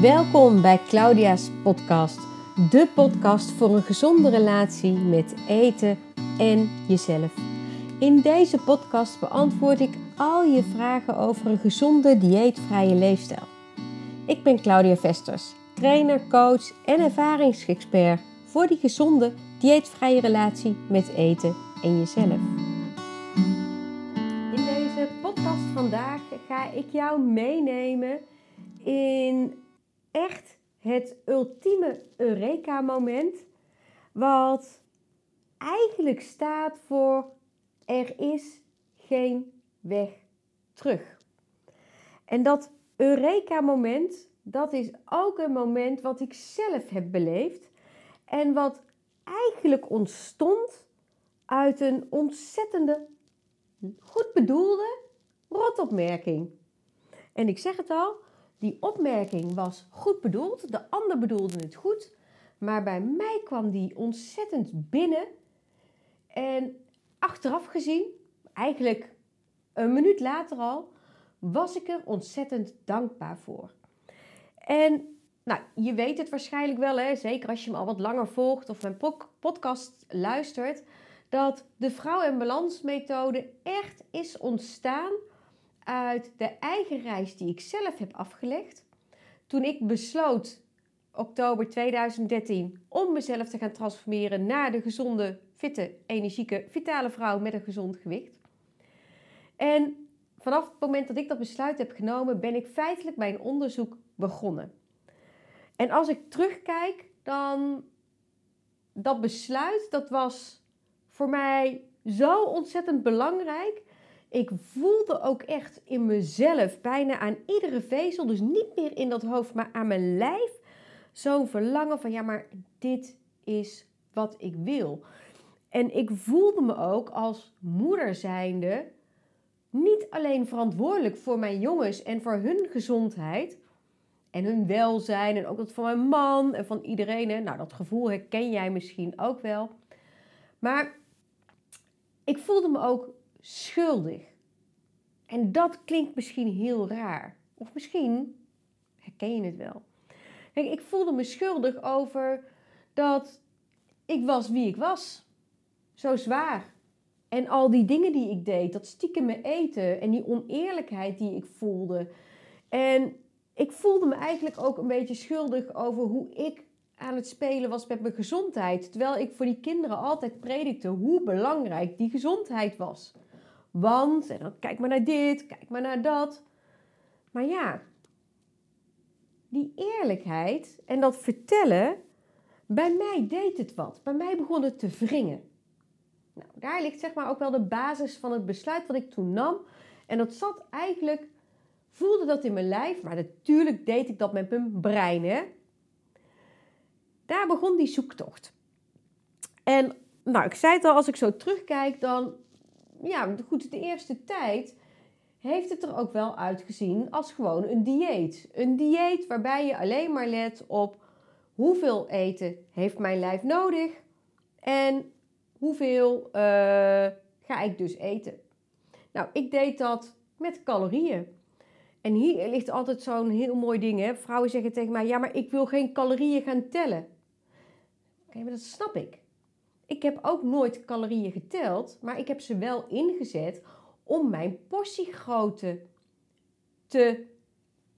Welkom bij Claudia's podcast, de podcast voor een gezonde relatie met eten en jezelf. In deze podcast beantwoord ik al je vragen over een gezonde dieetvrije leefstijl. Ik ben Claudia Vesters, trainer, coach en ervaringsexpert voor die gezonde dieetvrije relatie met eten en jezelf. In deze podcast vandaag ga ik jou meenemen in echt het ultieme Eureka-moment. Wat eigenlijk staat voor er is geen weg terug. En dat Eureka-moment, dat is ook een moment wat ik zelf heb beleefd. En wat eigenlijk ontstond uit een ontzettende, goed bedoelde rotopmerking. En ik zeg het al, die opmerking was goed bedoeld, de ander bedoelde het goed, maar bij mij kwam die ontzettend binnen. En achteraf gezien, eigenlijk een minuut later al, was ik er ontzettend dankbaar voor. En nou, je weet het waarschijnlijk wel, hè? zeker als je me al wat langer volgt of mijn podcast luistert, dat de vrouw- en balansmethode echt is ontstaan uit de eigen reis die ik zelf heb afgelegd. Toen ik besloot, oktober 2013, om mezelf te gaan transformeren naar de gezonde, fitte, energieke, vitale vrouw met een gezond gewicht. En vanaf het moment dat ik dat besluit heb genomen, ben ik feitelijk mijn onderzoek begonnen. En als ik terugkijk, dan dat besluit, dat was voor mij zo ontzettend belangrijk. Ik voelde ook echt in mezelf, bijna aan iedere vezel, dus niet meer in dat hoofd, maar aan mijn lijf, zo'n verlangen van ja, maar dit is wat ik wil. En ik voelde me ook als moeder zijnde niet alleen verantwoordelijk voor mijn jongens en voor hun gezondheid en hun welzijn en ook dat van mijn man en van iedereen. Nou, dat gevoel herken jij misschien ook wel. Maar ik voelde me ook schuldig. En dat klinkt misschien heel raar. Of misschien herken je het wel. Kijk, ik voelde me schuldig over dat ik was wie ik was. Zo zwaar. En al die dingen die ik deed, dat stiekem me eten en die oneerlijkheid die ik voelde. En ik voelde me eigenlijk ook een beetje schuldig over hoe ik aan het spelen was met mijn gezondheid. Terwijl ik voor die kinderen altijd predikte hoe belangrijk die gezondheid was. Want, en dan kijk maar naar dit, kijk maar naar dat. Maar ja, die eerlijkheid en dat vertellen, bij mij deed het wat. Bij mij begon het te wringen. Nou, daar ligt zeg maar ook wel de basis van het besluit wat ik toen nam. En dat zat eigenlijk, voelde dat in mijn lijf, maar natuurlijk deed ik dat met mijn brein. Hè? Daar begon die zoektocht. En nou, ik zei het al, als ik zo terugkijk, dan ja, goed, de eerste tijd heeft het er ook wel uitgezien als gewoon een dieet. Een dieet waarbij je alleen maar let op hoeveel eten heeft mijn lijf nodig en hoeveel uh, ga ik dus eten. Nou, ik deed dat met calorieën. En hier ligt altijd zo'n heel mooi ding. Hè? Vrouwen zeggen tegen mij: ja, maar ik wil geen calorieën gaan tellen. Oké, maar dat snap ik. Ik heb ook nooit calorieën geteld, maar ik heb ze wel ingezet om mijn portiegrootte te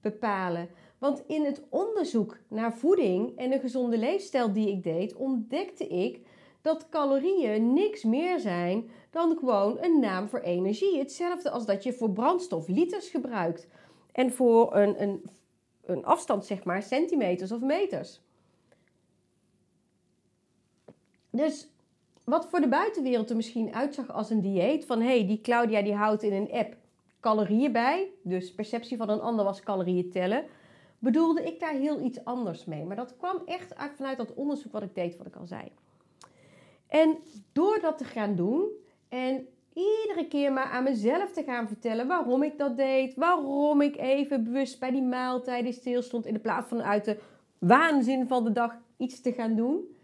bepalen. Want in het onderzoek naar voeding en een gezonde leefstijl die ik deed, ontdekte ik dat calorieën niks meer zijn dan gewoon een naam voor energie. Hetzelfde als dat je voor brandstof liters gebruikt en voor een, een, een afstand, zeg maar, centimeters of meters. Dus wat voor de buitenwereld er misschien uitzag als een dieet, van hé, hey, die Claudia die houdt in een app calorieën bij, dus perceptie van een ander was calorieën tellen, bedoelde ik daar heel iets anders mee. Maar dat kwam echt uit, vanuit dat onderzoek wat ik deed, wat ik al zei. En door dat te gaan doen en iedere keer maar aan mezelf te gaan vertellen waarom ik dat deed, waarom ik even bewust bij die maaltijden stilstond in de plaats van uit de waanzin van de dag iets te gaan doen,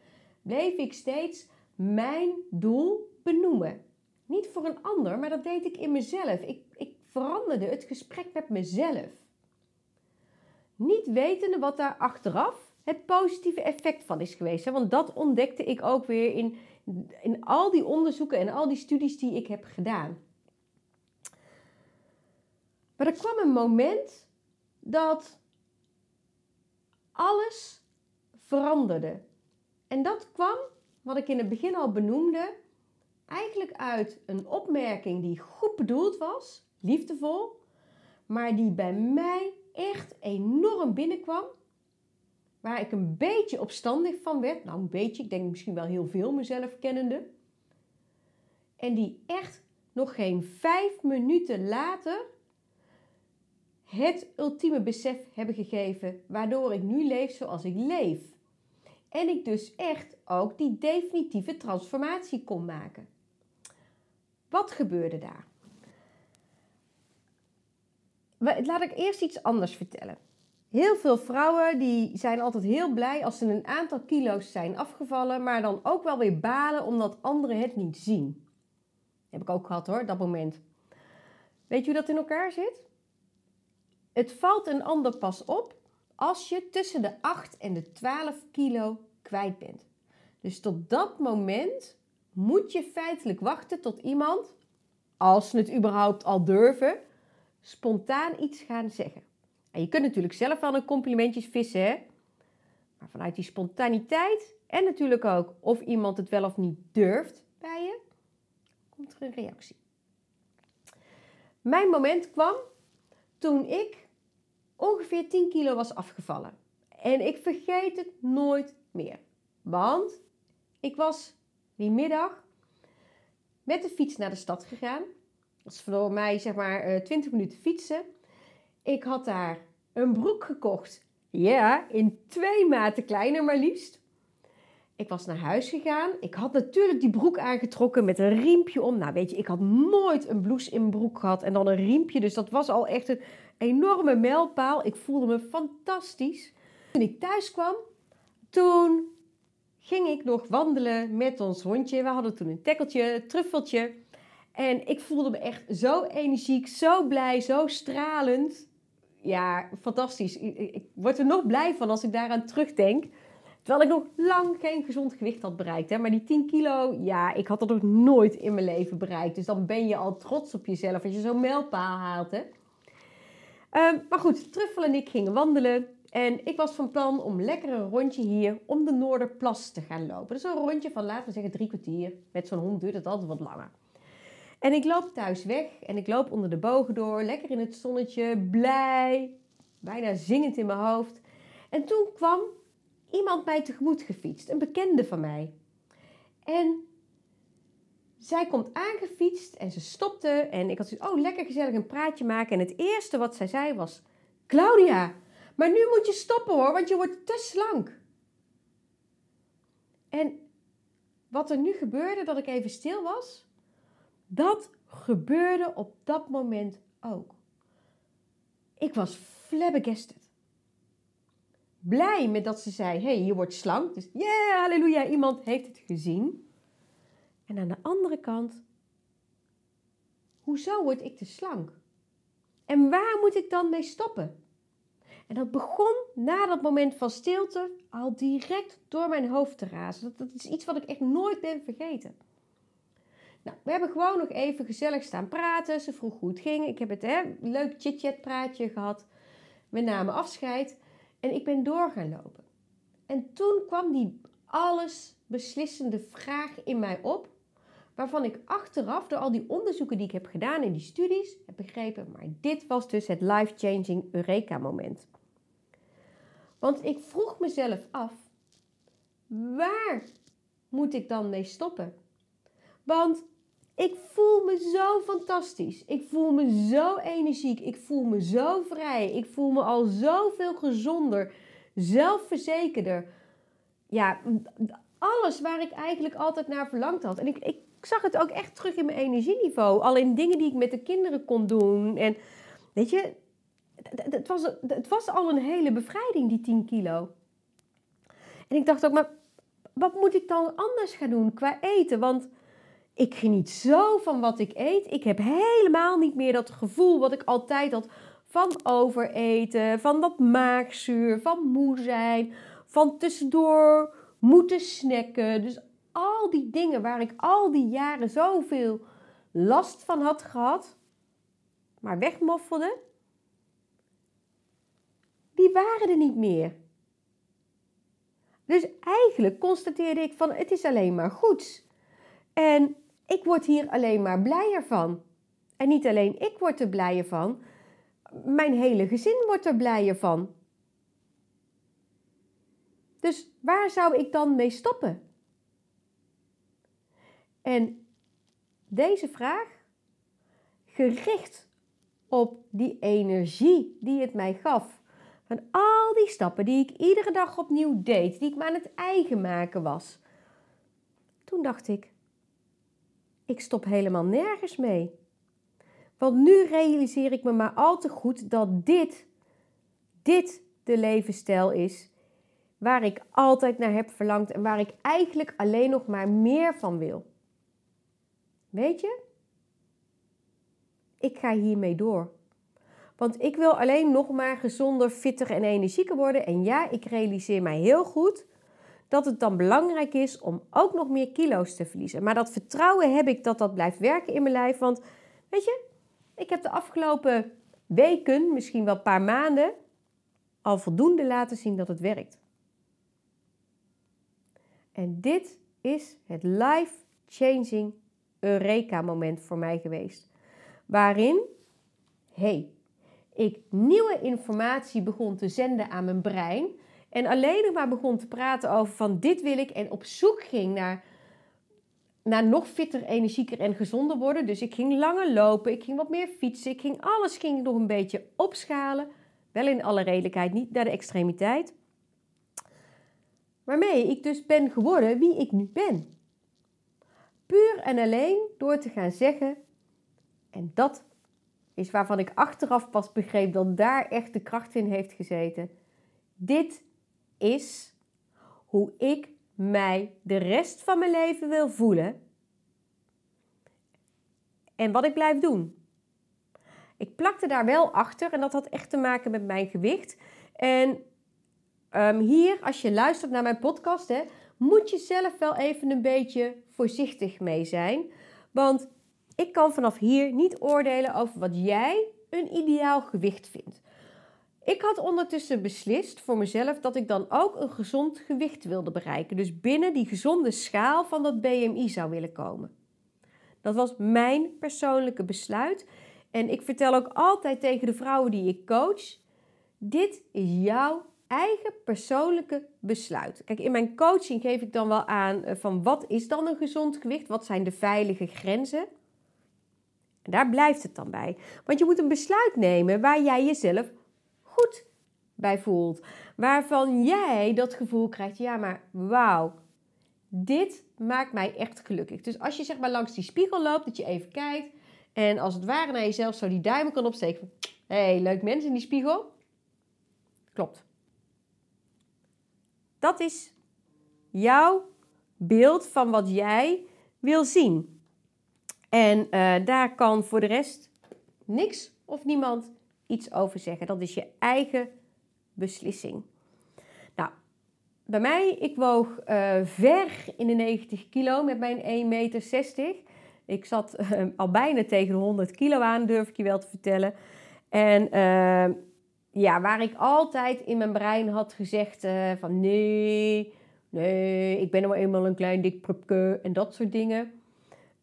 bleef ik steeds mijn doel benoemen. Niet voor een ander, maar dat deed ik in mezelf. Ik, ik veranderde het gesprek met mezelf. Niet wetende wat daar achteraf het positieve effect van is geweest. Want dat ontdekte ik ook weer in, in al die onderzoeken en al die studies die ik heb gedaan. Maar er kwam een moment dat alles veranderde. En dat kwam, wat ik in het begin al benoemde, eigenlijk uit een opmerking die goed bedoeld was, liefdevol, maar die bij mij echt enorm binnenkwam. Waar ik een beetje opstandig van werd. Nou, een beetje, ik denk misschien wel heel veel mezelf kennende. En die echt nog geen vijf minuten later het ultieme besef hebben gegeven waardoor ik nu leef zoals ik leef. En ik dus echt ook die definitieve transformatie kon maken. Wat gebeurde daar? Laat ik eerst iets anders vertellen. Heel veel vrouwen die zijn altijd heel blij als ze een aantal kilo's zijn afgevallen, maar dan ook wel weer balen omdat anderen het niet zien. heb ik ook gehad hoor, dat moment. Weet je hoe dat in elkaar zit? Het valt een ander pas op als je tussen de 8 en de 12 kilo kwijt bent. Dus tot dat moment moet je feitelijk wachten tot iemand, als ze het überhaupt al durven, spontaan iets gaan zeggen. En je kunt natuurlijk zelf wel een complimentjes vissen, hè? maar vanuit die spontaniteit en natuurlijk ook of iemand het wel of niet durft bij je, komt er een reactie. Mijn moment kwam toen ik ongeveer 10 kilo was afgevallen. En ik vergeet het nooit Want ik was die middag met de fiets naar de stad gegaan. Dat is voor mij zeg maar 20 eh, minuten fietsen. Ik had daar een broek gekocht. Ja, in twee maten kleiner maar liefst. Ik was naar huis gegaan. Ik had natuurlijk die broek aangetrokken met een riempje om. Nou, weet je, ik had nooit een blouse in broek gehad en dan een riempje. Dus dat was al echt een enorme mijlpaal. Ik voelde me fantastisch. Toen ik thuis kwam, toen ging ik nog wandelen met ons hondje. We hadden toen een tekkeltje, truffeltje. En ik voelde me echt zo energiek, zo blij, zo stralend. Ja, fantastisch. Ik word er nog blij van als ik daaraan terugdenk. Terwijl ik nog lang geen gezond gewicht had bereikt. Hè. Maar die 10 kilo, ja, ik had dat nog nooit in mijn leven bereikt. Dus dan ben je al trots op jezelf als je zo'n mijlpaal haalt. Hè. Um, maar goed, Truffel en ik gingen wandelen. En ik was van plan om lekker een rondje hier om de Noorderplas te gaan lopen. Is een rondje van, laten we zeggen, drie kwartier. Met zo'n hond duurt het altijd wat langer. En ik loop thuis weg en ik loop onder de bogen door, lekker in het zonnetje, blij, bijna zingend in mijn hoofd. En toen kwam iemand mij tegemoet gefietst, een bekende van mij. En zij komt aangefietst en ze stopte en ik had zoiets, oh lekker gezellig een praatje maken. En het eerste wat zij zei was, Claudia, maar nu moet je stoppen hoor, want je wordt te slank. En wat er nu gebeurde, dat ik even stil was, dat gebeurde op dat moment ook. Ik was flabbergasted. Blij met dat ze zei: hey, je wordt slank. Dus yeah, halleluja, iemand heeft het gezien. En aan de andere kant, hoezo word ik te slank? En waar moet ik dan mee stoppen? En dat begon na dat moment van stilte al direct door mijn hoofd te razen. Dat, is iets wat ik echt nooit ben vergeten. Nou, we hebben gewoon nog even gezellig staan praten. Ze vroeg hoe het ging. Ik heb het hè, leuk chit-chat praatje gehad. We namen afscheid. En ik ben door gaan lopen. En toen kwam die alles beslissende vraag in mij op. Waarvan ik achteraf, door al die onderzoeken die ik heb gedaan in die studies, heb begrepen. Maar dit was dus het life-changing Eureka-moment. Want ik vroeg mezelf af: waar moet ik dan mee stoppen? Want ik voel me zo fantastisch. Ik voel me zo energiek. Ik voel me zo vrij. Ik voel me al zoveel gezonder, zelfverzekerder. Ja, alles waar ik eigenlijk altijd naar verlangd had. En ik, ik zag het ook echt terug in mijn energieniveau. Al in dingen die ik met de kinderen kon doen. En weet je, het was, het was al een hele bevrijding, die 10 kilo. En ik dacht ook, maar wat moet ik dan anders gaan doen qua eten? Want ik geniet zo van wat ik eet. Ik heb helemaal niet meer dat gevoel wat ik altijd had van overeten, van dat maagzuur, van moe zijn, van tussendoor moeten snacken. Dus al die dingen waar ik al die jaren zoveel last van had gehad, maar wegmoffelde, die waren er niet meer. Dus eigenlijk constateerde ik van het is alleen maar goed. En ik word hier alleen maar blijer van. En niet alleen ik word er blijer van, mijn hele gezin wordt er blijer van. Dus waar zou ik dan mee stoppen? En deze vraag, gericht op die energie die het mij gaf, van al die stappen die ik iedere dag opnieuw deed, die ik me aan het eigen maken was. Toen dacht ik, ik stop helemaal nergens mee. Want nu realiseer ik me maar al te goed dat dit, dit de levensstijl is waar ik altijd naar heb verlangd en waar ik eigenlijk alleen nog maar meer van wil. Weet je? Ik ga hiermee door. Want ik wil alleen nog maar gezonder, fitter en energieker worden. En ja, ik realiseer mij heel goed dat het dan belangrijk is om ook nog meer kilo's te verliezen. Maar dat vertrouwen heb ik dat dat blijft werken in mijn lijf. Want weet je, ik heb de afgelopen weken, misschien wel een paar maanden, al voldoende laten zien dat het werkt. En dit is het life-changing Eureka-moment voor mij geweest. Waarin, hey, ik nieuwe informatie begon te zenden aan mijn brein. En alleen maar begon te praten over van dit wil ik. En op zoek ging naar, naar nog fitter, energieker en gezonder worden. Dus ik ging langer lopen, ik ging wat meer fietsen. Ik ging alles ging nog een beetje opschalen. Wel in alle redelijkheid, niet naar de extremiteit. Waarmee ik dus ben geworden wie ik nu ben. Puur en alleen door te gaan zeggen, en dat is waarvan ik achteraf pas begreep dat daar echt de kracht in heeft gezeten. Dit is hoe ik mij de rest van mijn leven wil voelen en wat ik blijf doen. Ik plakte daar wel achter en dat had echt te maken met mijn gewicht. En um, hier, als je luistert naar mijn podcast, hè, moet je zelf wel even een beetje voorzichtig mee zijn. Want ik kan vanaf hier niet oordelen over wat jij een ideaal gewicht vindt. Ik had ondertussen beslist voor mezelf dat ik dan ook een gezond gewicht wilde bereiken. Dus binnen die gezonde schaal van dat BMI zou willen komen. Dat was mijn persoonlijke besluit. En ik vertel ook altijd tegen de vrouwen die ik coach: dit is jouw eigen persoonlijke besluit. Kijk, in mijn coaching geef ik dan wel aan eh, van wat is dan een gezond gewicht? Wat zijn de veilige grenzen? En daar blijft het dan bij. Want je moet een besluit nemen waar jij jezelf goed bij voelt. Waarvan jij dat gevoel krijgt, ja maar wauw, dit maakt mij echt gelukkig. Dus als je zeg maar langs die spiegel loopt, dat je even kijkt en als het ware naar jezelf zo die duimen kan opsteken hé, hey, leuk mens in die spiegel. Klopt. Dat is jouw beeld van wat jij wil zien. En uh, daar kan voor de rest niks of niemand iets over zeggen. Dat is je eigen beslissing. Nou, bij mij, ik woog uh, ver in de 90 kilo met mijn 1,60 meter. Ik zat uh, al bijna tegen de 100 kilo aan, durf ik je wel te vertellen. En ja, waar ik altijd in mijn brein had gezegd van nee, nee, ik ben nou eenmaal een klein dik prupke en dat soort dingen.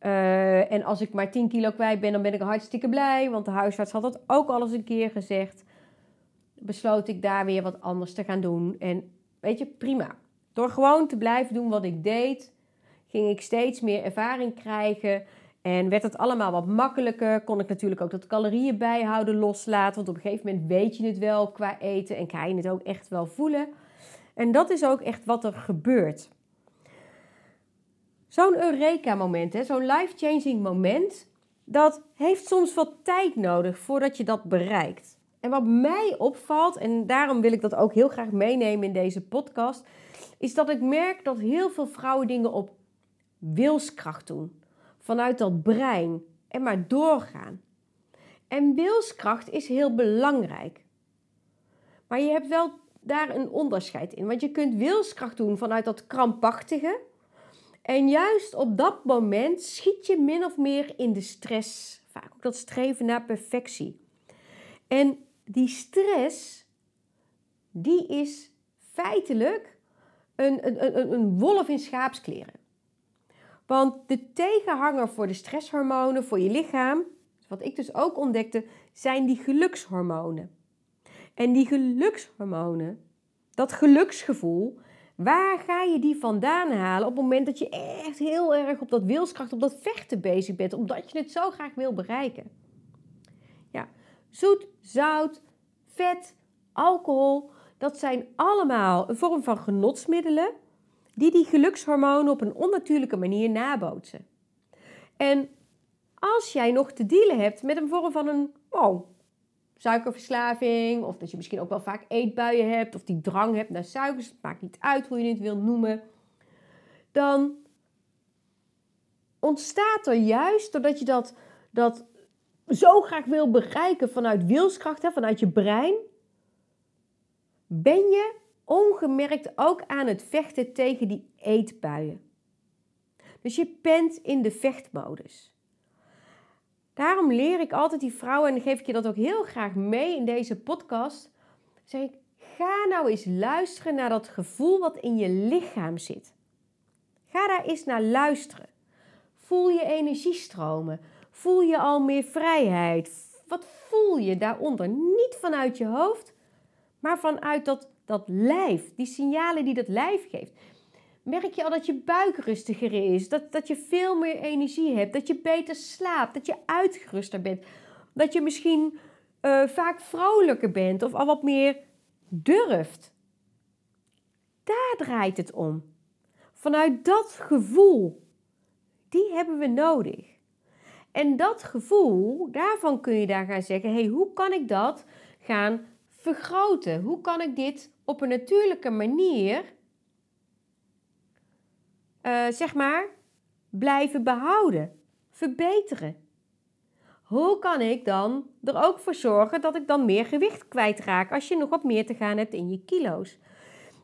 Uh, en als ik maar 10 kilo kwijt ben, dan ben ik hartstikke blij. Want de huisarts had dat ook al eens een keer gezegd. Besloot ik daar weer wat anders te gaan doen. En weet je, prima. Door gewoon te blijven doen wat ik deed, ging ik steeds meer ervaring krijgen. En werd het allemaal wat makkelijker. Kon ik natuurlijk ook dat calorieën bijhouden, loslaten. Want op een gegeven moment weet je het wel qua eten en ga je het ook echt wel voelen. En dat is ook echt wat er gebeurt. Zo'n Eureka-moment, zo'n life-changing moment, dat heeft soms wat tijd nodig voordat je dat bereikt. En wat mij opvalt, en daarom wil ik dat ook heel graag meenemen in deze podcast, is dat ik merk dat heel veel vrouwen dingen op wilskracht doen. Vanuit dat brein en maar doorgaan. En wilskracht is heel belangrijk. Maar je hebt wel daar een onderscheid in. Want je kunt wilskracht doen vanuit dat krampachtige. En juist op dat moment schiet je min of meer in de stress. Vaak ook dat streven naar perfectie. En die stress, die is feitelijk een, een, een, een wolf in schaapskleren. Want de tegenhanger voor de stresshormonen, voor je lichaam, wat ik dus ook ontdekte, zijn die gelukshormonen. En die gelukshormonen, dat geluksgevoel, waar ga je die vandaan halen op het moment dat je echt heel erg op dat wilskracht, op dat vechten bezig bent, omdat je het zo graag wil bereiken? Ja, zoet, zout, vet, alcohol, dat zijn allemaal een vorm van genotsmiddelen die die gelukshormonen op een onnatuurlijke manier nabootsen. En als jij nog te dealen hebt met een vorm van een oh, suikerverslaving, of dat je misschien ook wel vaak eetbuien hebt, of die drang hebt naar suikers, het maakt niet uit hoe je het wil noemen, dan ontstaat er juist doordat je dat, dat zo graag wil bereiken vanuit wilskracht, hè, vanuit je brein, ben je ongemerkt ook aan het vechten tegen die eetbuien. Dus je bent in de vechtmodus. Daarom leer ik altijd die vrouwen, en geef ik je dat ook heel graag mee in deze podcast. Zeg ik, ga nou eens luisteren naar dat gevoel wat in je lichaam zit. Ga daar eens naar luisteren. Voel je energiestromen. Voel je al meer vrijheid. Wat voel je daaronder? Niet vanuit je hoofd, maar vanuit dat, dat lijf. Die signalen die dat lijf geeft merk je al dat je buik rustiger is, dat, dat je veel meer energie hebt, dat je beter slaapt, dat je uitgeruster bent, dat je misschien uh, vaak vrolijker bent of al wat meer durft. Daar draait het om. Vanuit dat gevoel, die hebben we nodig. En dat gevoel, daarvan kun je daar gaan zeggen: hey, hoe kan ik dat gaan vergroten? Hoe kan ik dit op een natuurlijke manier uh, zeg maar, blijven behouden, verbeteren. Hoe kan ik dan er ook voor zorgen dat ik dan meer gewicht kwijtraak als je nog wat meer te gaan hebt in je kilo's?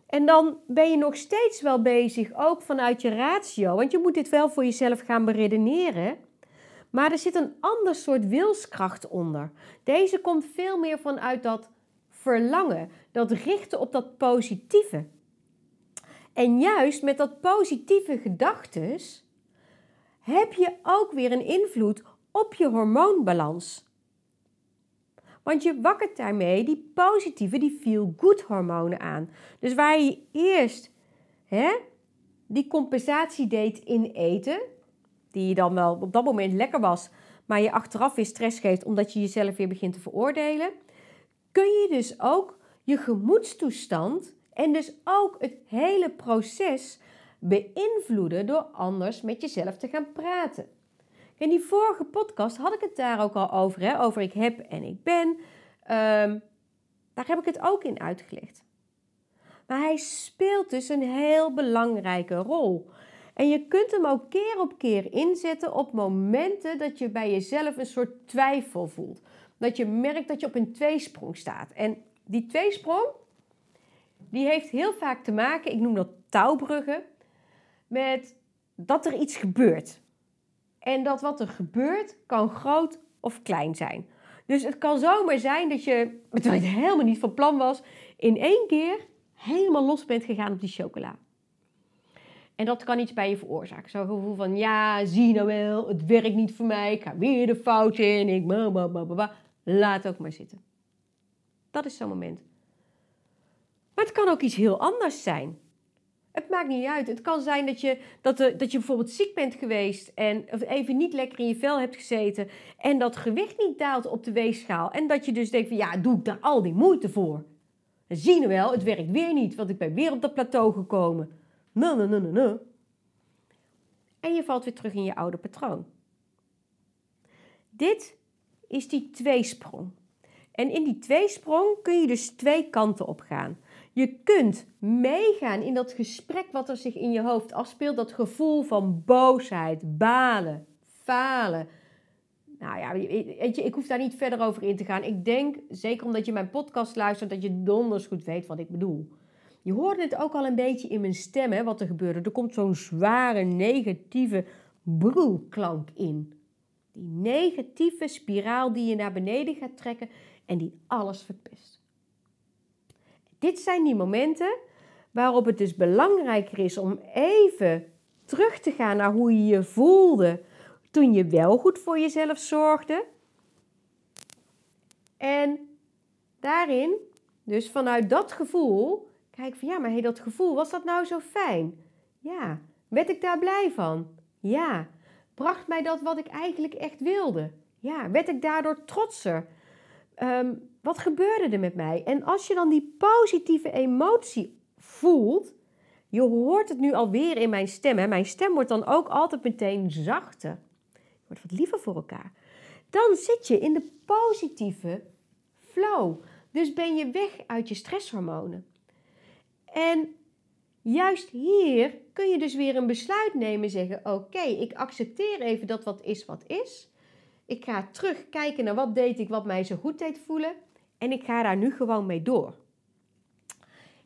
En dan ben je nog steeds wel bezig, ook vanuit je ratio, want je moet dit wel voor jezelf gaan beredeneren. Maar er zit een ander soort wilskracht onder. Deze komt veel meer vanuit dat verlangen, dat richten op dat positieve. En juist met dat positieve gedachtes heb je ook weer een invloed op je hormoonbalans. Want je wakkert daarmee die positieve, die feel-good hormonen aan. Dus waar je eerst hè, die compensatie deed in eten, die je dan wel op dat moment lekker was, maar je achteraf weer stress geeft omdat je jezelf weer begint te veroordelen, kun je dus ook je gemoedstoestand en dus ook het hele proces beïnvloeden door anders met jezelf te gaan praten. In die vorige podcast had ik het daar ook al over, hè? over ik heb en ik ben. Um, daar heb ik het ook in uitgelegd. Maar hij speelt dus een heel belangrijke rol. En je kunt hem ook keer op keer inzetten op momenten dat je bij jezelf een soort twijfel voelt. Dat je merkt dat je op een tweesprong staat. En die tweesprong, die heeft heel vaak te maken, ik noem dat touwbruggen, met dat er iets gebeurt. En dat wat er gebeurt kan groot of klein zijn. Dus het kan zomaar zijn dat je, terwijl je helemaal niet van plan was, in één keer helemaal los bent gegaan op die chocola. En dat kan iets bij je veroorzaken. Zo'n gevoel van, ja, zie nou wel, het werkt niet voor mij, ik ga weer de fout in, ik, laat ook maar zitten. Dat is zo'n moment. Maar het kan ook iets heel anders zijn. Het maakt niet uit. Het kan zijn dat je, dat, de, dat je bijvoorbeeld ziek bent geweest en even niet lekker in je vel hebt gezeten en dat gewicht niet daalt op de weegschaal. En dat je dus denkt van ja, doe ik daar al die moeite voor? Dan zie je wel, het werkt weer niet, want ik ben weer op dat plateau gekomen. Nee, nee, nee, nee. En je valt weer terug in je oude patroon. Dit is die tweesprong. En in die tweesprong kun je dus twee kanten op gaan. Je kunt meegaan in dat gesprek wat er zich in je hoofd afspeelt. Dat gevoel van boosheid, balen, falen. Nou ja, weet je, ik hoef daar niet verder over in te gaan. Ik denk, zeker omdat je mijn podcast luistert, dat je donders goed weet wat ik bedoel. Je hoorde het ook al een beetje in mijn stem, hè, wat er gebeurde. Er komt zo'n zware, negatieve broelklank in. Die negatieve spiraal die je naar beneden gaat trekken en die alles verpest. Dit zijn die momenten waarop het dus belangrijker is om even terug te gaan naar hoe je je voelde toen je wel goed voor jezelf zorgde. En daarin, dus vanuit dat gevoel, kijk van ja, maar hey, dat gevoel, was dat nou zo fijn? Ja. Werd ik daar blij van? Ja. Bracht mij dat wat ik eigenlijk echt wilde? Ja. Werd ik daardoor trotser? Ehm, wat gebeurde er met mij? En als je dan die positieve emotie voelt, je hoort het nu alweer in mijn stem. Hè? Mijn stem wordt dan ook altijd meteen zachter. Je wordt wat liever voor elkaar. Dan zit je in de positieve flow. Dus ben je weg uit je stresshormonen. En juist hier kun je dus weer een besluit nemen. Zeggen: Oké, ik accepteer even dat wat is, wat is. Ik ga terug kijken naar wat deed ik, wat mij zo goed deed voelen. En ik ga daar nu gewoon mee door.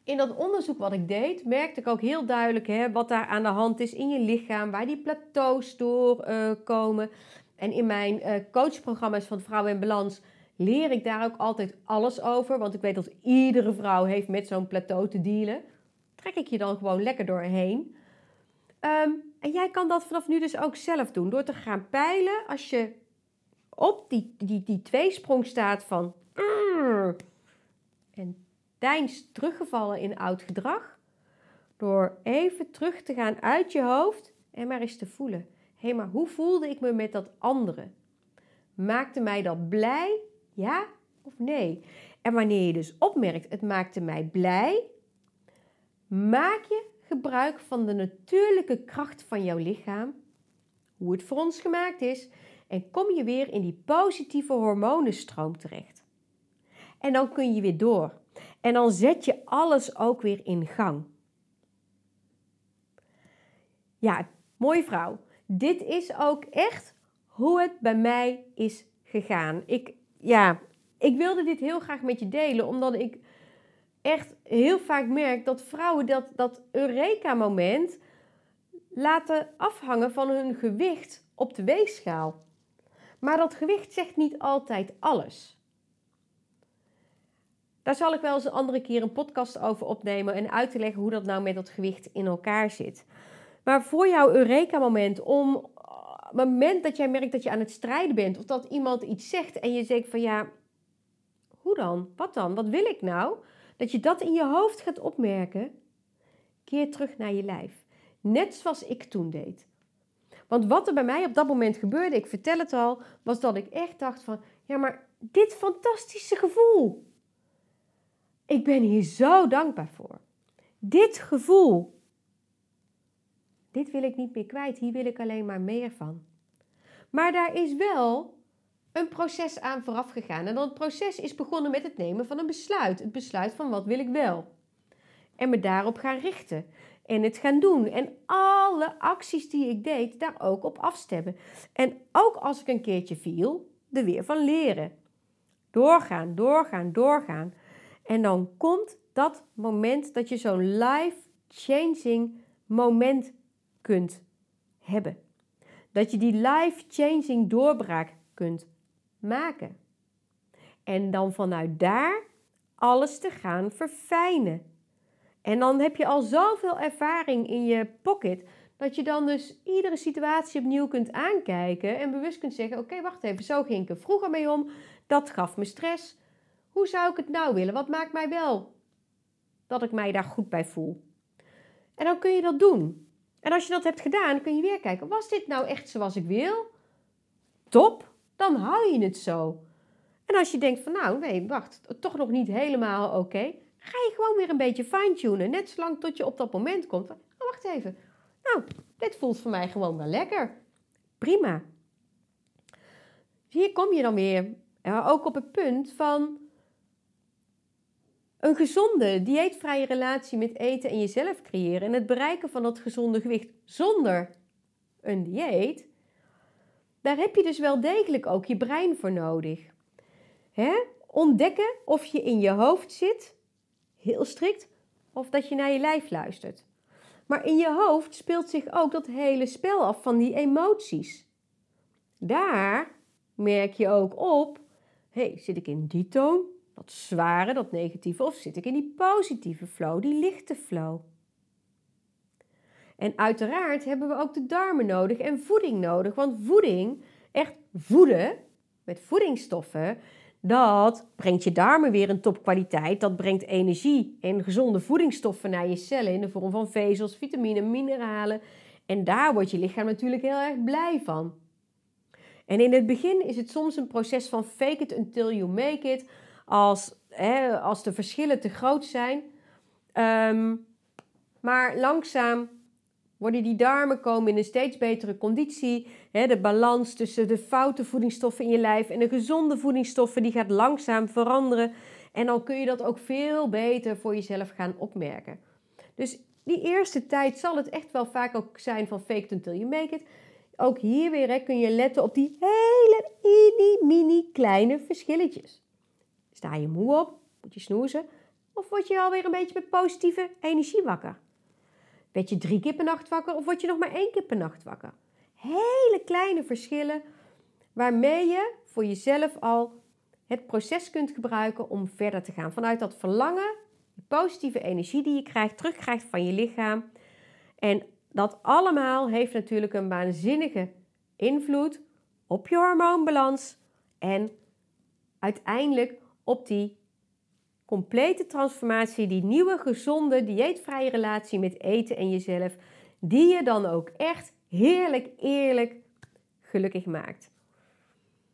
In dat onderzoek wat ik deed, merkte ik ook heel duidelijk hè, wat daar aan de hand is in je lichaam, waar die plateaus doorkomen. Uh, en in mijn uh, coachprogramma's van Vrouwen in Balans leer ik daar ook altijd alles over. Want ik weet dat iedere vrouw heeft met zo'n plateau te dealen. Trek ik je dan gewoon lekker doorheen. Um, en jij kan dat vanaf nu dus ook zelf doen. Door te gaan peilen als je op die, die, die tweesprong staat van... en deins teruggevallen in oud gedrag. Door even terug te gaan uit je hoofd en maar eens te voelen. Hé, hey, maar hoe voelde ik me met dat andere? Maakte mij dat blij? Ja of nee? En wanneer je dus opmerkt, het maakte mij blij, maak je gebruik van de natuurlijke kracht van jouw lichaam, hoe het voor ons gemaakt is, en kom je weer in die positieve hormonenstroom terecht. En dan kun je weer door. En dan zet je alles ook weer in gang. Ja, mooie vrouw. Dit is ook echt hoe het bij mij is gegaan. Ik, ja, ik wilde dit heel graag met je delen, omdat ik echt heel vaak merk dat vrouwen dat, dat Eureka-moment laten afhangen van hun gewicht op de weegschaal. Maar dat gewicht zegt niet altijd alles. Daar zal ik wel eens een andere keer een podcast over opnemen en uit te leggen hoe dat nou met dat gewicht in elkaar zit. Maar voor jouw Eureka-moment, om het moment dat jij merkt dat je aan het strijden bent of dat iemand iets zegt en je zegt van ja, hoe dan? Wat dan? Wat wil ik nou? Dat je dat in je hoofd gaat opmerken, keer terug naar je lijf. Net zoals ik toen deed. Want wat er bij mij op dat moment gebeurde, ik vertel het al, was dat ik echt dacht van, ja maar dit fantastische gevoel. Ik ben hier zo dankbaar voor. Dit gevoel. Dit wil ik niet meer kwijt. Hier wil ik alleen maar meer van. Maar daar is wel een proces aan vooraf gegaan. En dat proces is begonnen met het nemen van een besluit. Het besluit van wat wil ik wel. En me daarop gaan richten. En het gaan doen. En alle acties die ik deed, daar ook op afstemmen. En ook als ik een keertje viel, er weer van leren. Doorgaan, doorgaan, doorgaan. En dan komt dat moment dat je zo'n life-changing moment kunt hebben. Dat je die life-changing doorbraak kunt maken. En dan vanuit daar alles te gaan verfijnen. En dan heb je al zoveel ervaring in je pocket dat je dan dus iedere situatie opnieuw kunt aankijken en bewust kunt zeggen: Oké, wacht even, zo ging ik er vroeger mee om. Dat gaf me stress. Hoe zou ik het nou willen? Wat maakt mij wel dat ik mij daar goed bij voel? En dan kun je dat doen. En als je dat hebt gedaan, kun je weer kijken: was dit nou echt zoals ik wil? Top, dan hou je het zo. En als je denkt van nou, nee, wacht, toch nog niet helemaal oké, ga je gewoon weer een beetje fine-tunen. Net zolang tot je op dat moment komt. oh, wacht even. Nou, dit voelt voor mij gewoon wel lekker. Prima. Hier kom je dan weer ook op het punt van een gezonde, dieetvrije relatie met eten en jezelf creëren en het bereiken van dat gezonde gewicht zonder een dieet. daar heb je dus wel degelijk ook je brein voor nodig. Hè? Ontdekken of je in je hoofd zit, heel strikt, of dat je naar je lijf luistert. Maar in je hoofd speelt zich ook dat hele spel af van die emoties. Daar merk je ook op, hey, zit ik in die toon, dat zware, dat negatieve, of zit ik in die positieve flow, die lichte flow? En uiteraard hebben we ook de darmen nodig en voeding nodig, want voeding, echt voeden met voedingsstoffen, dat brengt je darmen weer in topkwaliteit. Dat brengt energie en gezonde voedingsstoffen naar je cellen in de vorm van vezels, vitamine, mineralen. En daar wordt je lichaam natuurlijk heel erg blij van. En in het begin is het soms een proces van fake it until you make it. Als, hè, als de verschillen te groot zijn. Ehm, maar langzaam worden die darmen komen in een steeds betere conditie. de balans tussen de foute voedingsstoffen in je lijf en de gezonde voedingsstoffen die gaat langzaam veranderen. En dan kun je dat ook veel beter voor jezelf gaan opmerken. Dus die eerste tijd zal het echt wel vaak ook zijn van fake it until you make it. Ook hier weer kun je letten op die hele mini, mini kleine verschilletjes. Sta je moe op? Moet je snoezen? Of word je alweer een beetje met positieve energie wakker? Werd je drie keer per nacht wakker of word je nog maar één keer per nacht wakker? Hele kleine verschillen waarmee je voor jezelf al het proces kunt gebruiken om verder te gaan. Vanuit dat verlangen, de positieve energie die je krijgt, terugkrijgt van je lichaam. En dat allemaal heeft natuurlijk een waanzinnige invloed op je hormoonbalans en uiteindelijk op die complete transformatie, die nieuwe, gezonde, dieetvrije relatie met eten en jezelf, die je dan ook echt heerlijk, eerlijk gelukkig maakt.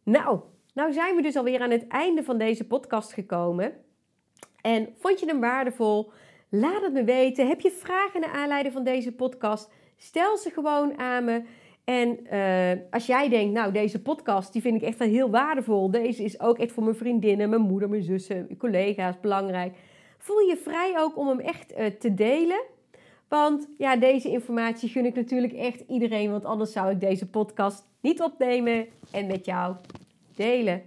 Nou, nou zijn we dus alweer aan het einde van deze podcast gekomen. En vond je hem waardevol? Laat het me weten. Heb je vragen naar aanleiding van deze podcast? Stel ze gewoon aan me. En uh, als jij denkt, nou, deze podcast die vind ik echt heel waardevol. Deze is ook echt voor mijn vriendinnen, mijn moeder, mijn zussen, mijn collega's belangrijk. Voel je vrij ook om hem echt uh, te delen. Want ja, deze informatie gun ik natuurlijk echt iedereen. Want anders zou ik deze podcast niet opnemen en met jou delen.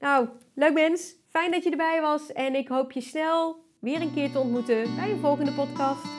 Nou, leuk mens. Fijn dat je erbij was. En ik hoop je snel weer een keer te ontmoeten bij een volgende podcast.